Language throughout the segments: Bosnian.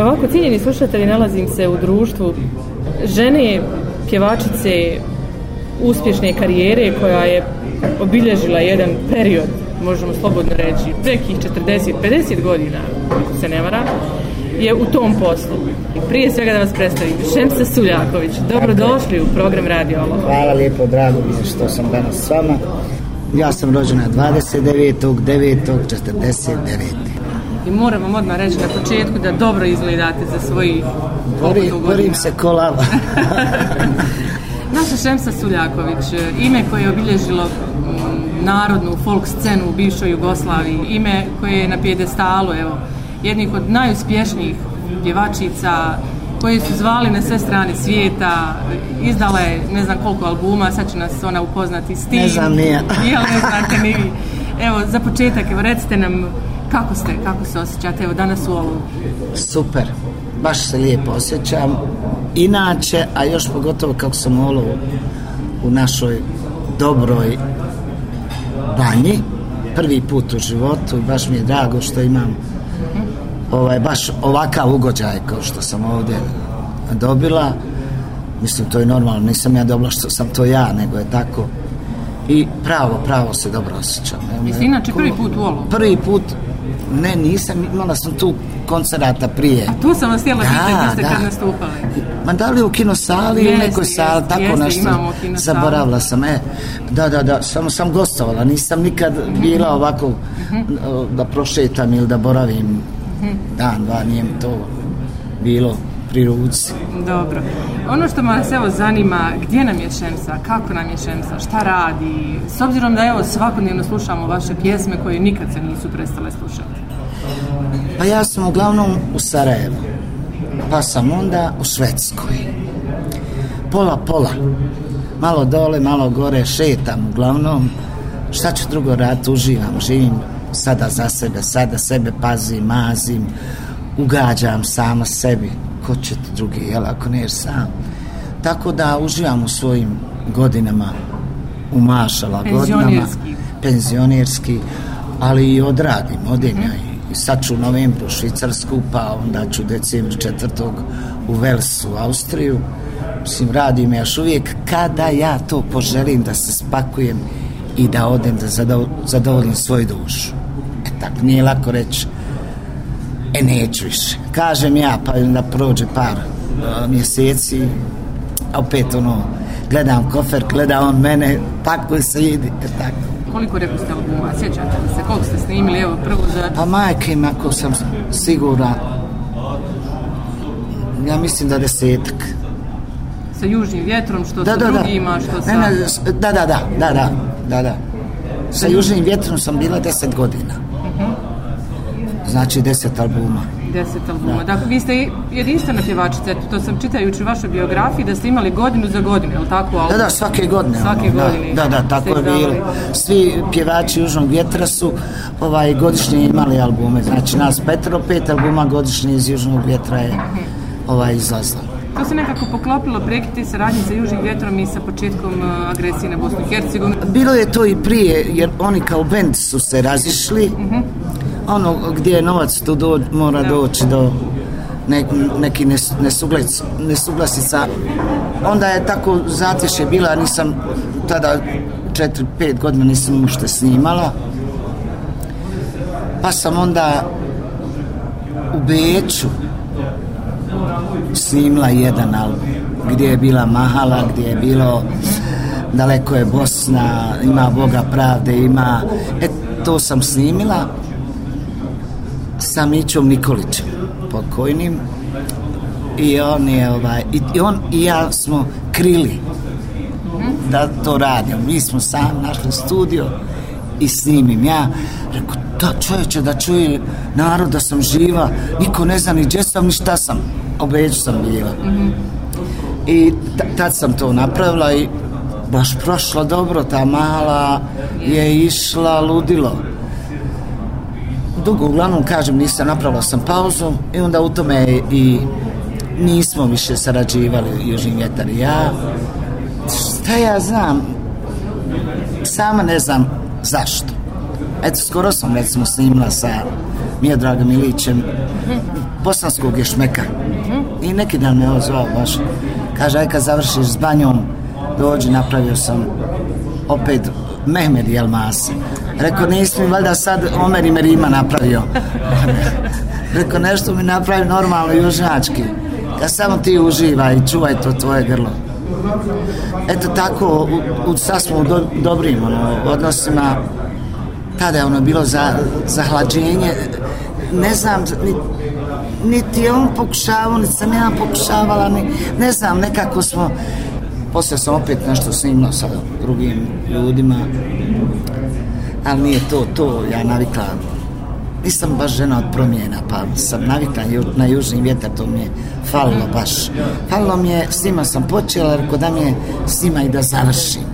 E ovako, cijenjeni slušatelji, nalazim se u društvu žene, pjevačice, uspješne karijere koja je obilježila jedan period, možemo slobodno reći, nekih 40-50 godina, ako se ne vara, je u tom poslu. I prije svega da vas predstavim, Šemsa Suljaković, dobrodošli u program Radio Olo. Hvala lijepo, drago mi je što sam danas s vama. Ja sam rođena 29.9.49. 49 i moram vam odmah reći na početku da dobro izgledate za svojih Bori, borim se kolava. Naša Šemsa Suljaković, ime koje je obilježilo mm, narodnu folk scenu u bivšoj Jugoslaviji, ime koje je na pjedestalu, evo, jednih od najuspješnijih pjevačica koje su zvali na sve strane svijeta, izdala je ne znam koliko albuma, sad će nas ona upoznati s tim. Ne znam, nije. Jel ne znate ni vi? Evo, za početak, evo, recite nam Kako ste, kako se osjećate evo danas u ovom? Super, baš se lijepo osjećam. Inače, a još pogotovo kako sam u olovu u našoj dobroj banji, prvi put u životu i baš mi je drago što imam ovaj, baš ovakav ugođaj kao što sam ovdje dobila. Mislim, to je normalno, nisam ja dobila što sam to ja, nego je tako. I pravo, pravo se dobro osjećam. Mislim, inače, prvi put u olovu? Prvi put Ne, nisam, imala sam tu koncerata prije. A tu sam vas htjela pitati, gdje ste da. kad nastupali? Ma da li u kinosali ili nekoj jest, sali, tako jest, nešto. Jeste, Zaboravila sam, e. Da, da, da, samo sam gostovala, nisam nikad bila mm -hmm. ovako mm -hmm. da prošetam ili da boravim mm -hmm. dan, dva, nije mi to bilo pri ruci. Dobro. Ono što me se evo zanima, gdje nam je Šemsa, kako nam je Šemsa, šta radi, s obzirom da evo svakodnevno slušamo vaše pjesme koje nikad se nisu prestale slušati. Pa ja sam uglavnom u Sarajevu, pa sam onda u Švedskoj. Pola, pola. Malo dole, malo gore, šetam uglavnom. Šta ću drugo raditi, uživam, živim sada za sebe, sada sebe pazim, mazim, ugađam sama sebi, ko će te drugi, jel, ako ne jer sam. Tako da uživam u svojim godinama, u mašala godinama. Penzionerski. ali i odradim, odim mm -hmm. ja mhm. i sad ću u novembru u Švicarsku, pa onda ću u decembru četvrtog u Velsu, u Austriju. Mislim, radim još uvijek kada ja to poželim da se spakujem i da odem da zadovolim svoju dušu. E tako, nije lako reći E neću više. Kažem ja, pa na prođe par uh, mjeseci, opet ono, gledam kofer, gleda on mene, tako se ide, e, tako. Koliko je ste albuma, sjećate li se, koliko ste snimili, evo prvo za... Pa majke ima, ako sam sigura, ja mislim da desetak. Sa južnim vjetrom, što da, sa da, drugima, što sa... Ne, ne, da, da, da, da, da, da, da. Sa južnim vjetrom sam bila deset godina znači deset albuma. Deset albuma. Da. Dakle, vi ste jedinstvena pjevačica, to sam čitajući u vašoj biografiji, da ste imali godinu za godinu, je li tako? Album? Da, da, svake godine. Ono, svake ono, godine. Da, da, tako je bilo. Svi pjevači Južnog vjetra su ovaj, godišnje imali albume. Znači, nas petro pet albuma godišnje iz Južnog vjetra je ovaj, izlazalo. To se nekako poklopilo prekiti saradnje sa Južnim vjetrom i sa početkom eh, agresije na Bosnu i Hercegovini? Bilo je to i prije, jer oni kao bend su se razišli, uh mhm. -huh ono gdje je novac tu do, mora doći do ne, neki nesuglec, nesuglasica onda je tako zatiše bila nisam tada 4-5 godina nisam ušte snimala pa sam onda u Beću snimla jedan album gdje je bila Mahala gdje je bilo daleko je Bosna ima Boga pravde ima et, to sam snimila sa Mićom Nikolićem, pokojnim, i on je ovaj, i, i on i ja smo krili da to radim. Mi smo sam našli studio i snimim. Ja reku, da čovječe, da čuje narod da sam živa, niko ne zna ni gdje sam, ni šta sam. Obeću sam bila. I tad sam to napravila i baš prošlo dobro, ta mala je išla ludilo dugo, uglavnom kažem nisam napravila sam pauzu i onda u tome i nismo više sarađivali Južni vjetar i ja šta ja znam sama ne znam zašto eto skoro sam recimo snimila sa Mija Dragom Ilićem bosanskog ješmeka i neki dan me ozvao baš kaže aj kad završiš s banjom dođi napravio sam opet Mehmed i Almasi Rekao, nisi mi valjda sad Omer i Merima napravio. Rekao, nešto mi napravi normalno južnjački. Da samo ti uživa i čuvaj to tvoje grlo. Eto tako, u, u, sad smo u do, dobrim ono, odnosima. Tada je ono bilo za, za hlađenje. Ne znam, ni, niti on pokušavao, niti sam ja pokušavala, ni, ne znam, nekako smo... Poslije sam opet nešto snimla sa drugim ljudima ali nije to to, ja navikla nisam baš žena od promjena pa sam navikla ju, na južni vjetar to mi je falilo baš falilo mi je, s njima sam počela jer kod nam je s njima i da završim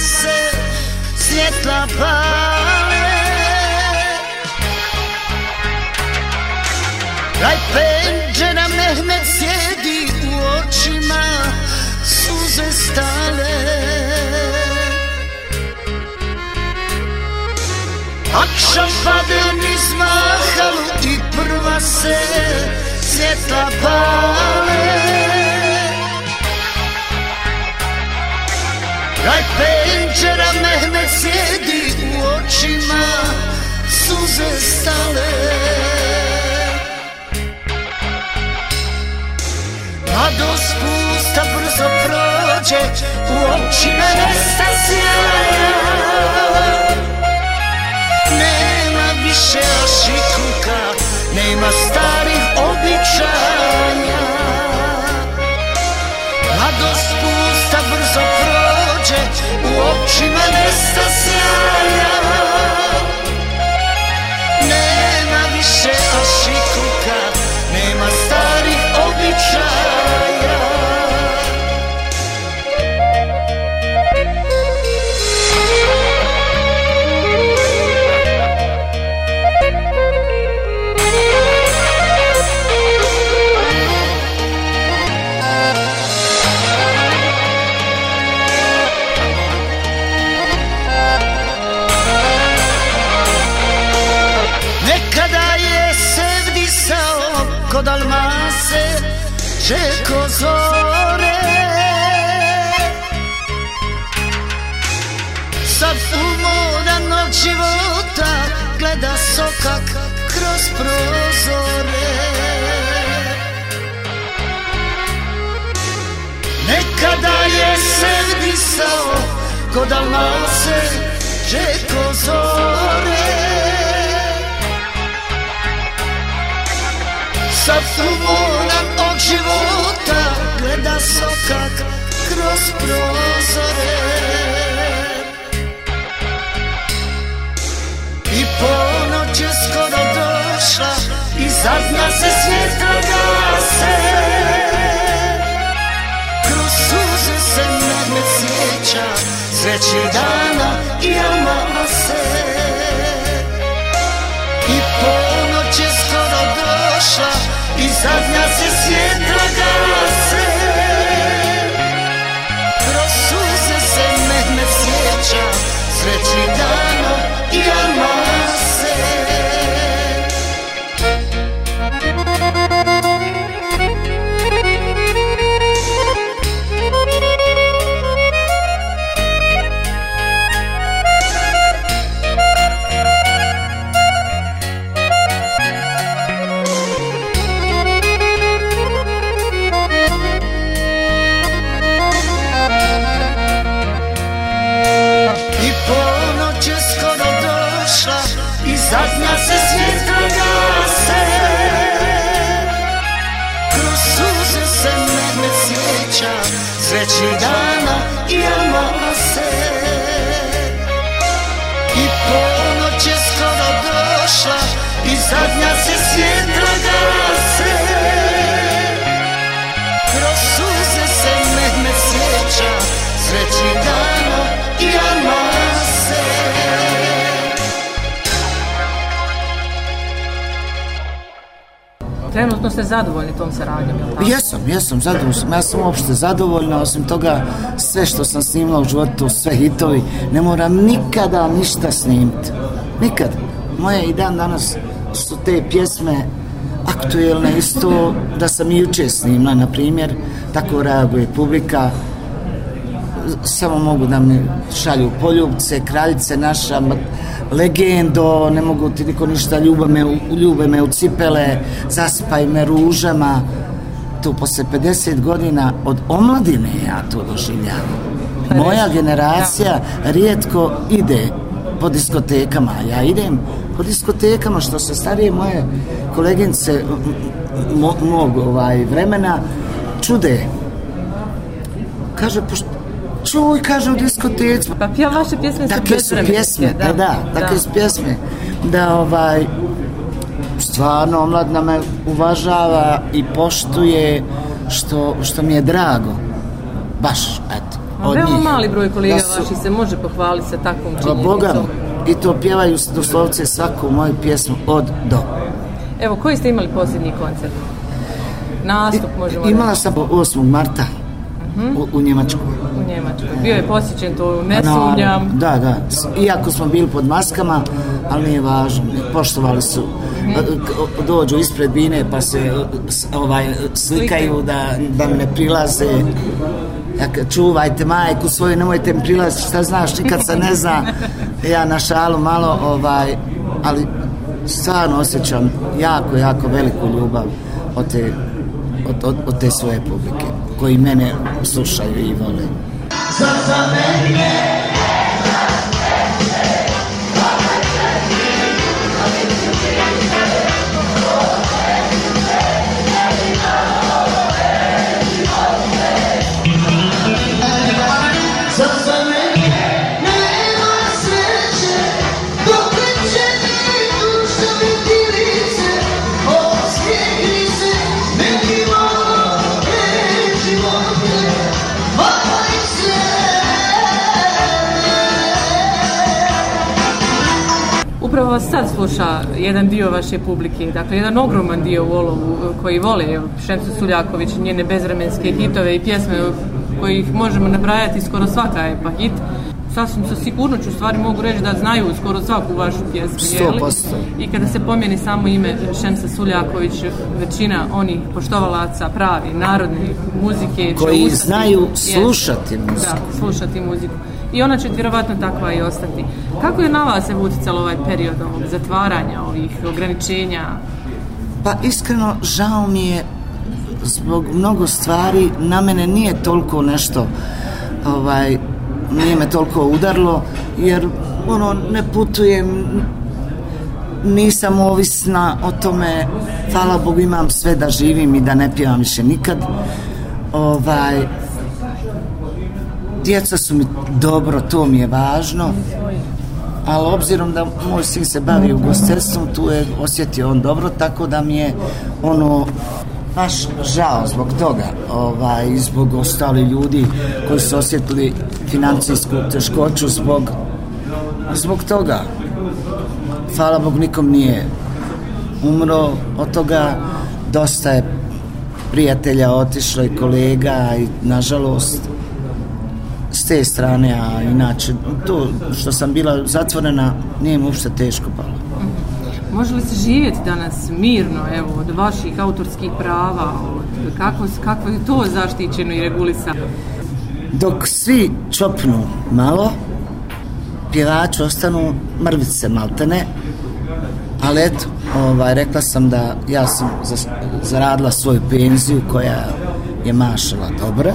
se světla pále. Lajpen, že mě hned sjedí u očima suze stále. A padel mi zmahal i prva se světla pále. Kraj penđera Mehmet sjedi u očima Suze stale do spusta brzo prođe U očima nesta sjala Nema više ašikuka Nema starih običaja Mladost pusta brzo prođe plače U očima nesta sjaja Nema više ašikuka sreći dana i ona se I ponoć je skoro došla i zadnja se sjedna trenutno ste zadovoljni tom saradnjom, je tako? Jesam, jesam, zadovoljno sam, ja sam uopšte zadovoljna, osim toga sve što sam snimila u životu, sve hitovi, ne moram nikada ništa snimiti, nikad. Moje i dan danas su te pjesme aktuelne, isto da sam i uče snimla, na primjer, tako reaguje publika, samo mogu da mi šalju poljubce, kraljice naša, legendo, ne mogu ti niko ništa, ljube me, ljube me u cipele, zaspaj me ružama. Tu posle 50 godina od omladine ja to doživljavam. Pa Moja generacija rijetko ide po diskotekama. Ja idem po diskotekama što se starije moje koleginice mo, mog ovaj, vremena čude. Kaže, pošto čuj, kaže u diskoteci. Pa pja vaše pjesme su dakle, su pjesme, da. Pa da, dakle da. su pjesme. Da, ovaj, stvarno, omladna me uvažava i poštuje što, što mi je drago. Baš, eto. Od Veoma njih. mali broj kolega su, vaši se može pohvaliti sa takvom pa, činjenicom. Boga, i to pjevaju doslovce svaku moju pjesmu od do. Evo, koji ste imali posljednji koncert? Nastup možemo... I, imala sam 8. marta -hmm. u, u Njemačku. U Njemačku. Bio je posjećen to, ne pa no, sumnjam. Da, da. Iako smo bili pod maskama, ali nije važno. Poštovali su. Mm -hmm. Dođu ispred bine pa se e, ovaj, slikaju da, da ne prilaze. Dakle, čuvajte majku svoju, nemojte mi prilaziti, šta znaš, nikad se ne zna. Ja na šalu malo, ovaj, ali stvarno osjećam jako, jako veliku ljubav od te, od, od, od te svoje publike koji mene slušaju i vole. Za Amerike! upravo sad sluša jedan dio vaše publike, dakle jedan ogroman dio u olovu koji vole Šemcu Suljaković, njene bezremenske hitove i pjesme kojih možemo nabrajati skoro svaka je pa hit. Sasvim sa sigurnoću stvari mogu reći da znaju skoro svaku vašu pjesmu, jeli? 100%. I kada se pomijeni samo ime Šemsa Suljaković, većina onih poštovalaca pravi, narodne muzike... Koji usati, znaju slušati jesu. muziku. Da, slušati muziku i ona će vjerovatno takva i ostati. Kako je na vas se uticalo ovaj period ovog zatvaranja, ovih ograničenja? Pa iskreno, žao mi je zbog mnogo stvari, na mene nije toliko nešto, ovaj, nije me toliko udarlo, jer ono, ne putujem, nisam ovisna o tome, hvala Bogu imam sve da živim i da ne pijam više nikad. Ovaj, djeca su mi dobro, to mi je važno, ali obzirom da moj sin se bavi ugostelstvom, tu je osjetio on dobro, tako da mi je ono baš žao zbog toga, ovaj, zbog ostali ljudi koji su osjetili financijsku teškoću zbog, zbog toga. Hvala Bog, nikom nije umro od toga, dosta je prijatelja otišlo i kolega i nažalost s te strane, a inače to što sam bila zatvorena nije mi uopšte teško palo. Može li se živjeti danas mirno evo, od vaših autorskih prava? Od, kako, kako je to zaštićeno i regulisano? Dok svi čopnu malo, pjevači ostanu mrvice maltene, ali eto, ovaj, rekla sam da ja sam zaradila svoju penziju koja je mašala dobro,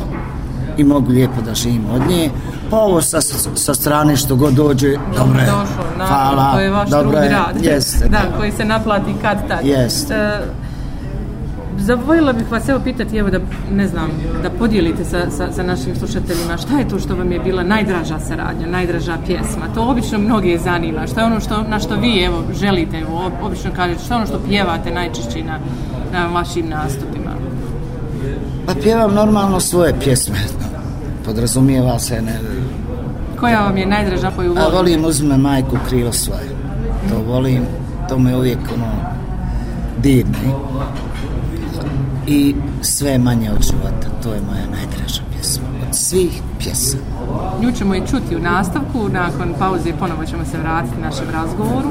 i mogu lijepo da živim od nje. Pa ovo sa, sa strane što god dođe, dobro je. Došlo, naravno, Hvala, to je vaš dobro drugi je. rad. Jeste, da, da, koji se naplati kad tad. Jeste. Uh, e, Zavojila bih vas evo pitati, evo da, ne znam, da podijelite sa, sa, sa našim slušateljima šta je to što vam je bila najdraža saradnja, najdraža pjesma. To obično mnoge zanima. Šta je ono što, na što vi evo, želite, evo, obično kažete, šta je ono što pjevate najčešće na, na vašim nastupima? Pa pjevam normalno svoje pjesme podrazumijeva se ne... Koja vam je najdraža koju volim? A volim uzme majku krilo svoje. To volim, to me uvijek ono, dirne. I sve manje od života, to je moja najdraža pjesma. Od svih pjesa. Nju ćemo i čuti u nastavku, nakon pauze ponovo ćemo se vratiti našem razgovoru.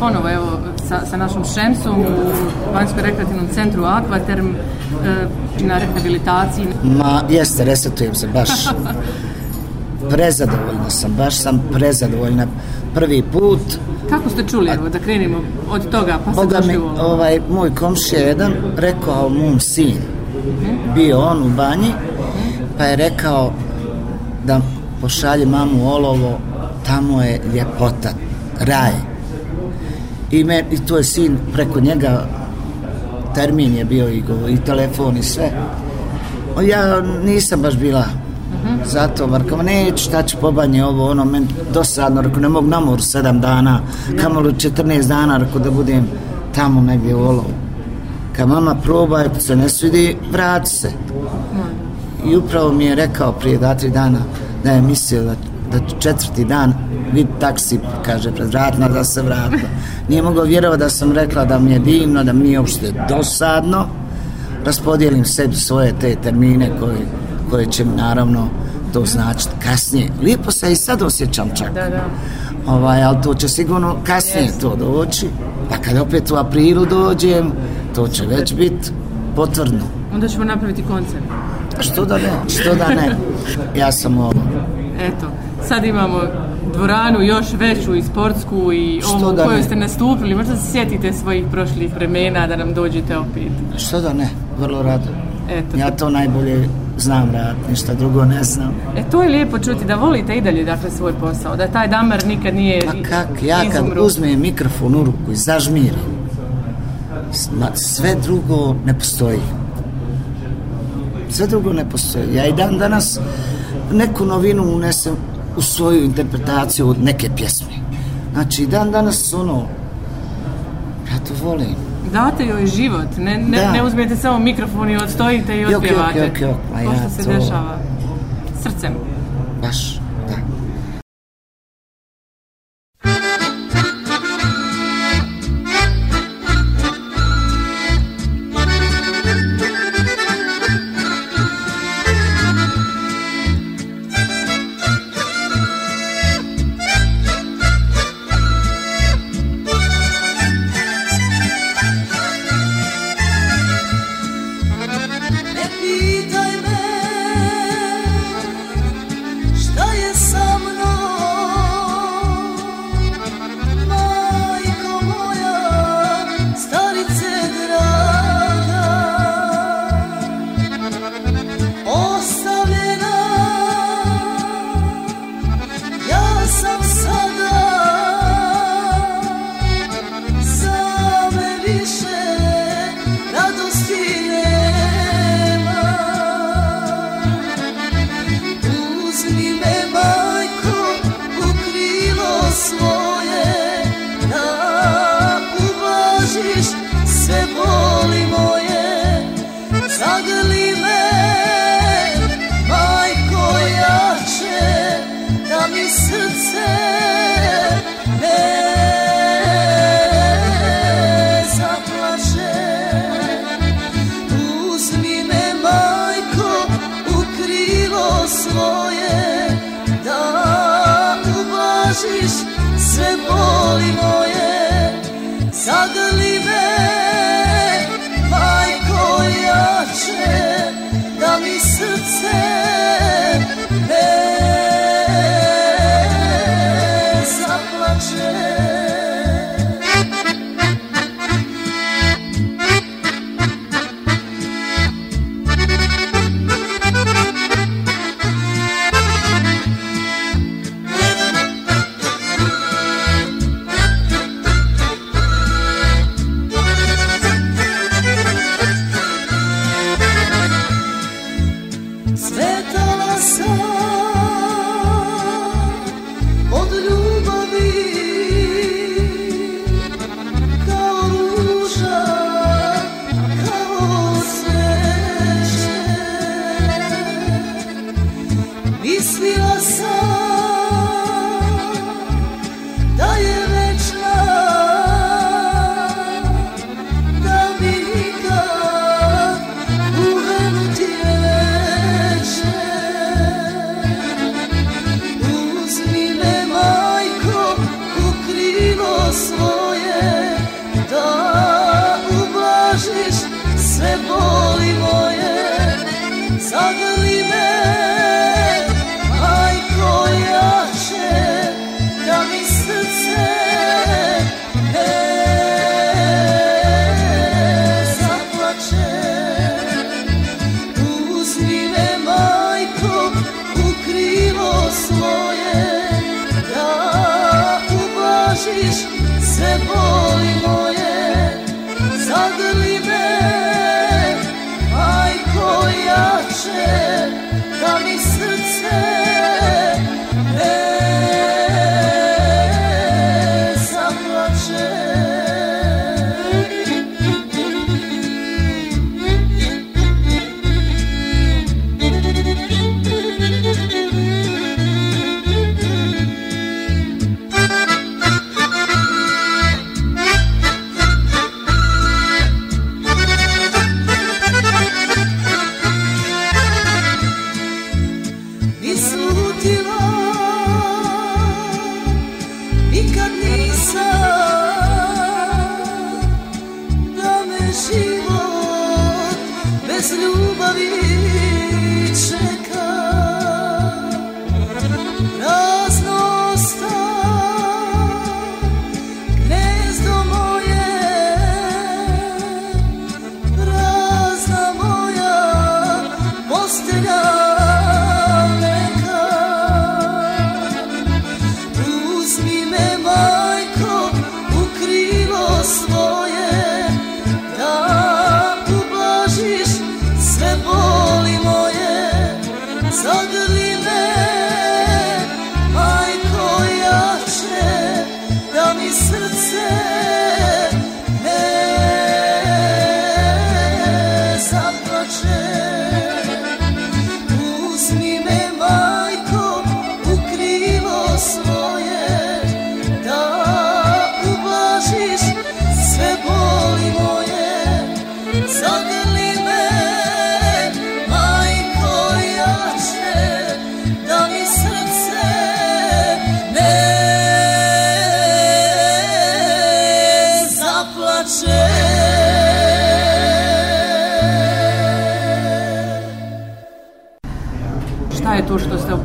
ponovo evo, sa, sa našom Šemsom u Banjskoj rekreativnom centru Aquaterm e, na rehabilitaciji. Ma, jeste, resetujem se baš. prezadovoljna sam, baš sam prezadovoljna prvi put. Kako ste čuli, evo, da krenimo od toga, pa se došli u ovo? Ovaj, moj komši je jedan rekao mom sin, mhm. bio on u banji, pa je rekao da pošalje mamu olovo, tamo je ljepota, raj. I, me, I tu je sin preko njega, termin je bio i, go, i telefon i sve. Ja nisam baš bila Zato, Marko, neću, šta ću pobanje ovo, ono, men dosadno, reko, ne mogu namor sedam dana, kamalo 14 dana, reko, da budem tamo negdje u olovu. Kad mama proba, ako se ne svidi, vrati se. Hmm. I upravo mi je rekao prije dva, tri dana da je mislio da da četvrti dan vid taksi, kaže, pred vratna da se vratila. Nije mogao vjerovati da sam rekla da mi je divno, da mi je uopšte dosadno. Raspodijelim sebi svoje te termine koje, koje će mi naravno to značiti kasnije. Lijepo se i sad osjećam čak. Da, da. Ovaj, ali to će sigurno kasnije yes. to doći. Pa kad opet u aprilu dođem, to će već biti potvrdno. Onda ćemo napraviti koncert. Što da ne, što da ne. Ja sam ovo. Eto sad imamo dvoranu još veću i sportsku i ovu u kojoj ne? ste nastupili. Možda se sjetite svojih prošlih vremena da nam dođete opet. Što da ne, vrlo rado. Eto. Ja to najbolje znam rad, ništa drugo ne znam. E to je lijepo čuti da volite i dalje dakle svoj posao, da taj damar nikad nije Pa kak, ja izumru. kad uzmem mikrofon u ruku i zažmirim, sve drugo ne postoji. Sve drugo ne postoji. Ja i dan danas neku novinu unesem u svoju interpretaciju od neke pjesme. Znači, dan danas ono, ja to volim. Date joj život, ne, ne, ne uzmete samo mikrofon i odstojite i otpjevate. Jok, jok, jok, jok, ja to... se dešava? Srcem. Baš.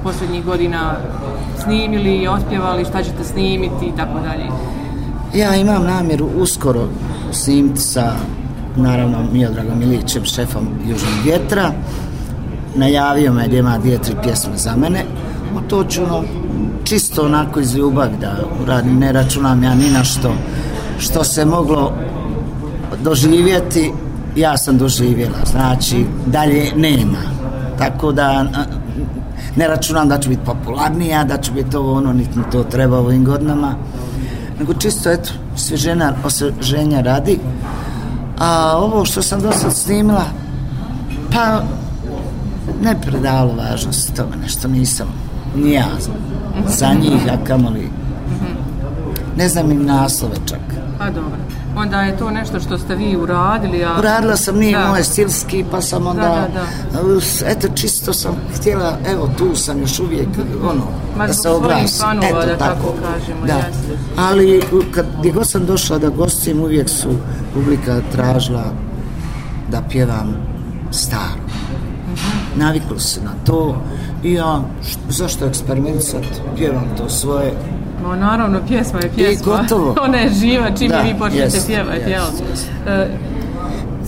posljednjih godina snimili i otpjevali, šta ćete snimiti i tako dalje? Ja imam namjeru uskoro snimiti sa, naravno, Mijodragom Ilićem, šefom Južnog vjetra. Najavio me da ima dvije, tri pjesme za mene. O to ću ono, čisto onako iz ljubav da uradim, ne računam ja ni na što, što se moglo doživjeti, ja sam doživjela, znači dalje nema. Tako da ne računam da ću biti popularnija, da ću biti ovo ono, niti mi to treba ovim godinama. Nego čisto, eto, sve žena osveženja radi. A ovo što sam do sad snimila, pa ne predalo važnost tome, nešto nisam, ni ja za njih, a kamoli. Mhm. Ne znam im naslove čak. Pa dobro onda je to nešto što ste vi uradili. A... Uradila sam, nije da. moje stilski, pa sam onda, da, da, da. eto, čisto sam htjela, evo, tu sam još uvijek, ono, Ma da se obrasim. Ma da tako kažemo, da. Jesli. Ali, kad, gdje god sam došla da gostim, uvijek su publika tražila da pjevam staro. Mhm. Naviklo se na to i ja, zašto eksperimentisati, pjevam to svoje, No, naravno, pjesma je pjesma. I gotovo. Ona je živa, čim da, vi počnete jest, pjevati, jest. jel? E,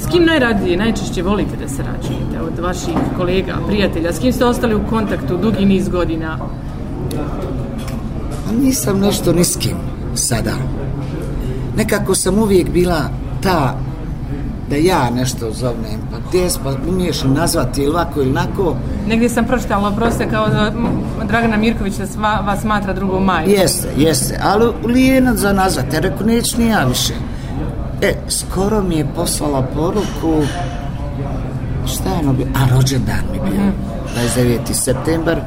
s kim najradije, najčešće volite da se rađujete od vaših kolega, prijatelja? S kim ste ostali u kontaktu dugi niz godina? A pa nisam nešto ni s kim sada. Nekako sam uvijek bila ta da ja nešto zovnem, pa gdje pa umiješ nazvati ili ovako ili onako. Negdje sam pročitala, proste, kao da Dragana Mirković da sva, vas smatra drugom maju. Jeste, jeste, ali lijeno za nazvat, ja reku, neću ni ja više. E, skoro mi je poslala poruku, šta je ono bi, a rođendan mi bio, uh -huh. 29. septembar,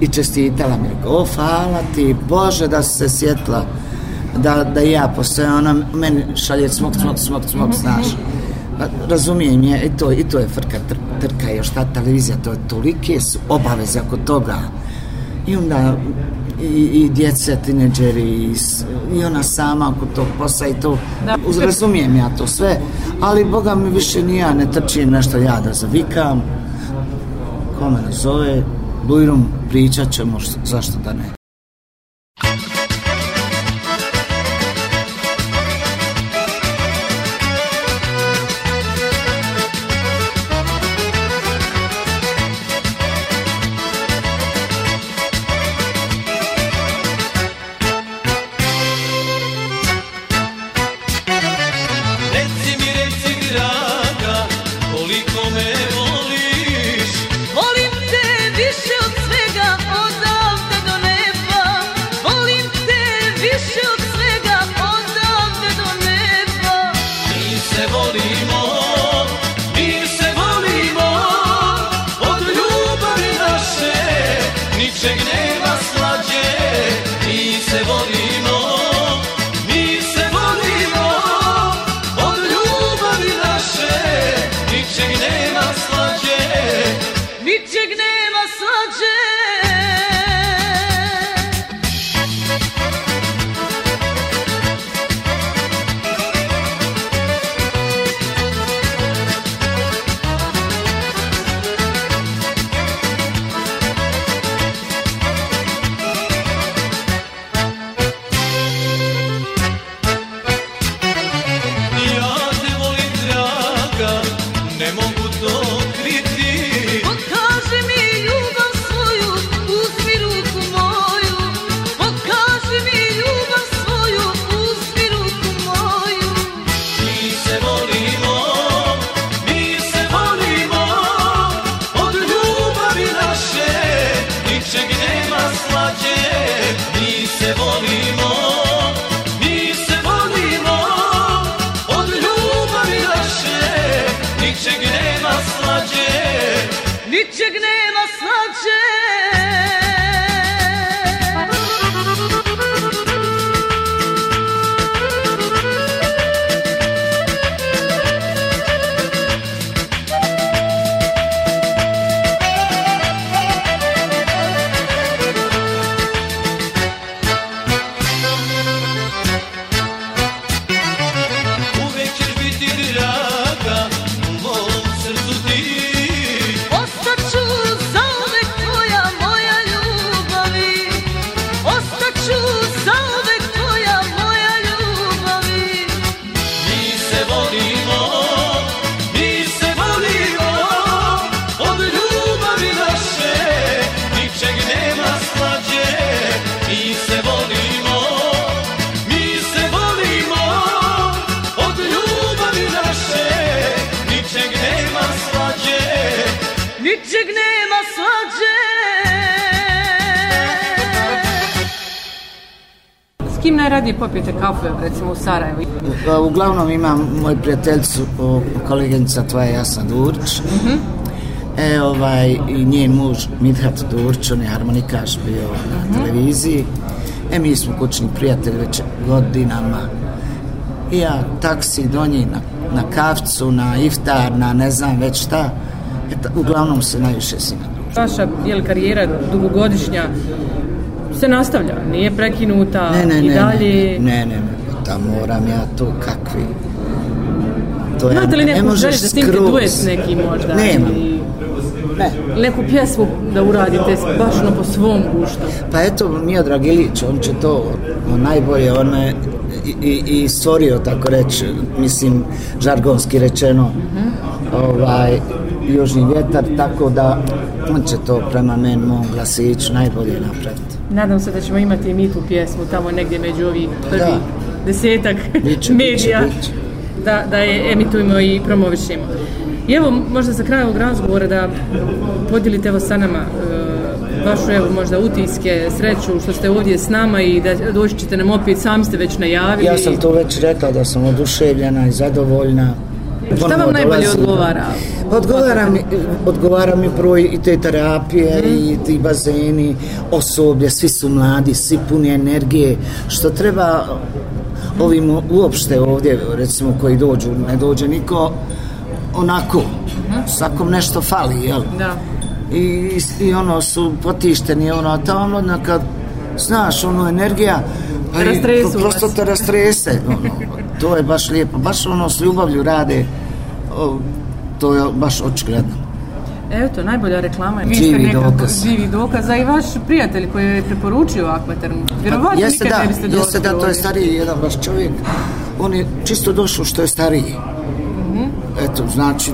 i čestitala mi, o, hvala ti, Bože, da se sjetla da, da ja postoje, ona meni šalje smok, smok, smok, smok, mhm. znaš. Pa, razumijem je, i to, i to je frka, tr, trka još ta televizija, to je tolike su obaveze oko toga. I onda i, i djece, tineđeri, i, i ona sama oko tog posla i to. Uz, razumijem ja to sve, ali Boga mi više ni ja ne trčim nešto ja da zavikam. Kome ne zove, bujrum, pričat ćemo, zašto da ne. ničeg nema svađe S kim najradije popijete kafu, recimo u Sarajevu? Pa, uglavnom imam moj prijateljcu, koleginica tvoja Jasna Durč. Uh mhm. -huh. E, ovaj, i njen muž Midhat Durč, on je harmonikaš bio uh -huh. na mhm. televiziji. E, mi smo kućni prijatelji već godinama. I ja taksi do njih na, na kafcu, na iftar, na ne znam već šta. Uh Eta, uglavnom se najviše sina. Vaša je li karijera dugogodišnja se nastavlja, nije prekinuta ne, ne, i ne, dalje? Ne, ne, ne, ne, da moram ja to kakvi. To Znate ja, li neko ne želi da snimke duet neki možda? Nemam. I... Ne. Neku pjesmu da uradite baš ono po svom guštu. Pa eto, Mija Dragilić, on će to on najbolje, on je i, i, i stvorio, tako reći, mislim, žargonski rečeno, uh mhm. -huh. ovaj, južni vjetar, tako da on će to prema meni, mom glasiću, najbolje napraviti. Nadam se da ćemo imati i mi tu pjesmu tamo negdje među ovih prvi da. desetak biće, medija. Biće, biće da, da je emitujemo i promovišemo. I evo, možda za kraj ovog razgovora da podijelite evo sa nama e, vašu, evo, možda utiske, sreću što ste ovdje s nama i da doći ćete nam opet, sami ste već najavili. Ja sam to već rekla da sam oduševljena i zadovoljna. Šta vam dolazi. najbolje odgovara? Odgovara mi, odgovara mi broj i te terapije mm. i ti bazeni, osoblje, svi su mladi, svi puni energije, što treba ovim uopšte ovdje, recimo, koji dođu, ne dođe niko, onako, uh mhm. -huh. svakom nešto fali, jel? Da. I, I ono su potišteni, ono, a ta omladna ono kad, znaš, ono, energija, pa i, to, prosto te rastrese, ono, to je baš lijepo, baš ono s ljubavlju rade, o, to je baš očigledno. Evo to, najbolja reklama. Vi živi ste dokaz. Živi dokaz, a i vaš prijatelj koji je preporučio Aquaterm. Vjerovatno pa, jeste nikad da, ne biste došli. Jeste da, to je stariji jedan vaš čovjek. On je čisto došao što je stariji. Mm -hmm. Eto, znači,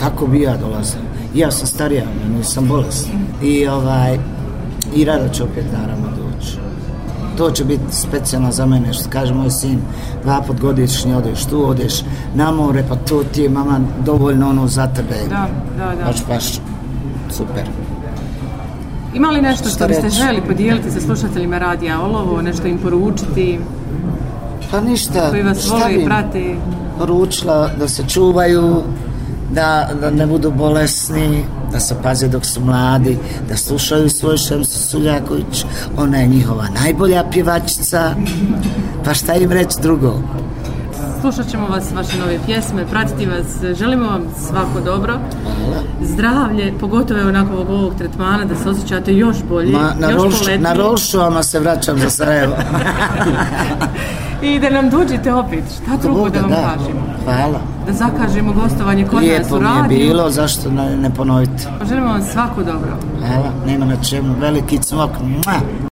tako bi ja dolazio. Ja sam starija, nisam bolest. Mm -hmm. I, ovaj, i rada ću opet, naravno, to će biti specijalno za mene, što kaže moj sin, dva pot godišnji odeš tu, odeš na more, pa to ti je mama dovoljno ono za tebe. Da, da, da. Baš, baš, super. Ima li nešto što, biste reći? želi podijeliti sa slušateljima radija Olovo, nešto im poručiti? Pa ništa. Koji vas šta voli, prati? Poručila da se čuvaju, da, da ne budu bolesni, da se paze dok su mladi, da slušaju svoj Šemsu Suljaković, ona je njihova najbolja pjevačica, pa šta im reći drugo? Slušat ćemo vas, vaše nove pjesme, pratiti vas, želimo vam svako dobro, zdravlje, pogotovo je onako ovog ovog tretmana, da se osjećate još bolje, Ma, na još Na Rolšovama se vraćam za Sarajevo. I da nam duđite opet, šta drugo da vam da. kažemo. Hvala da zakažemo gostovanje kod Lijepo nas u radiju. Lijepo mi je bilo, zašto ne, ne ponoviti? Pa Želimo vam svako dobro. Evo, nema na čemu. Veliki cmok. Mua!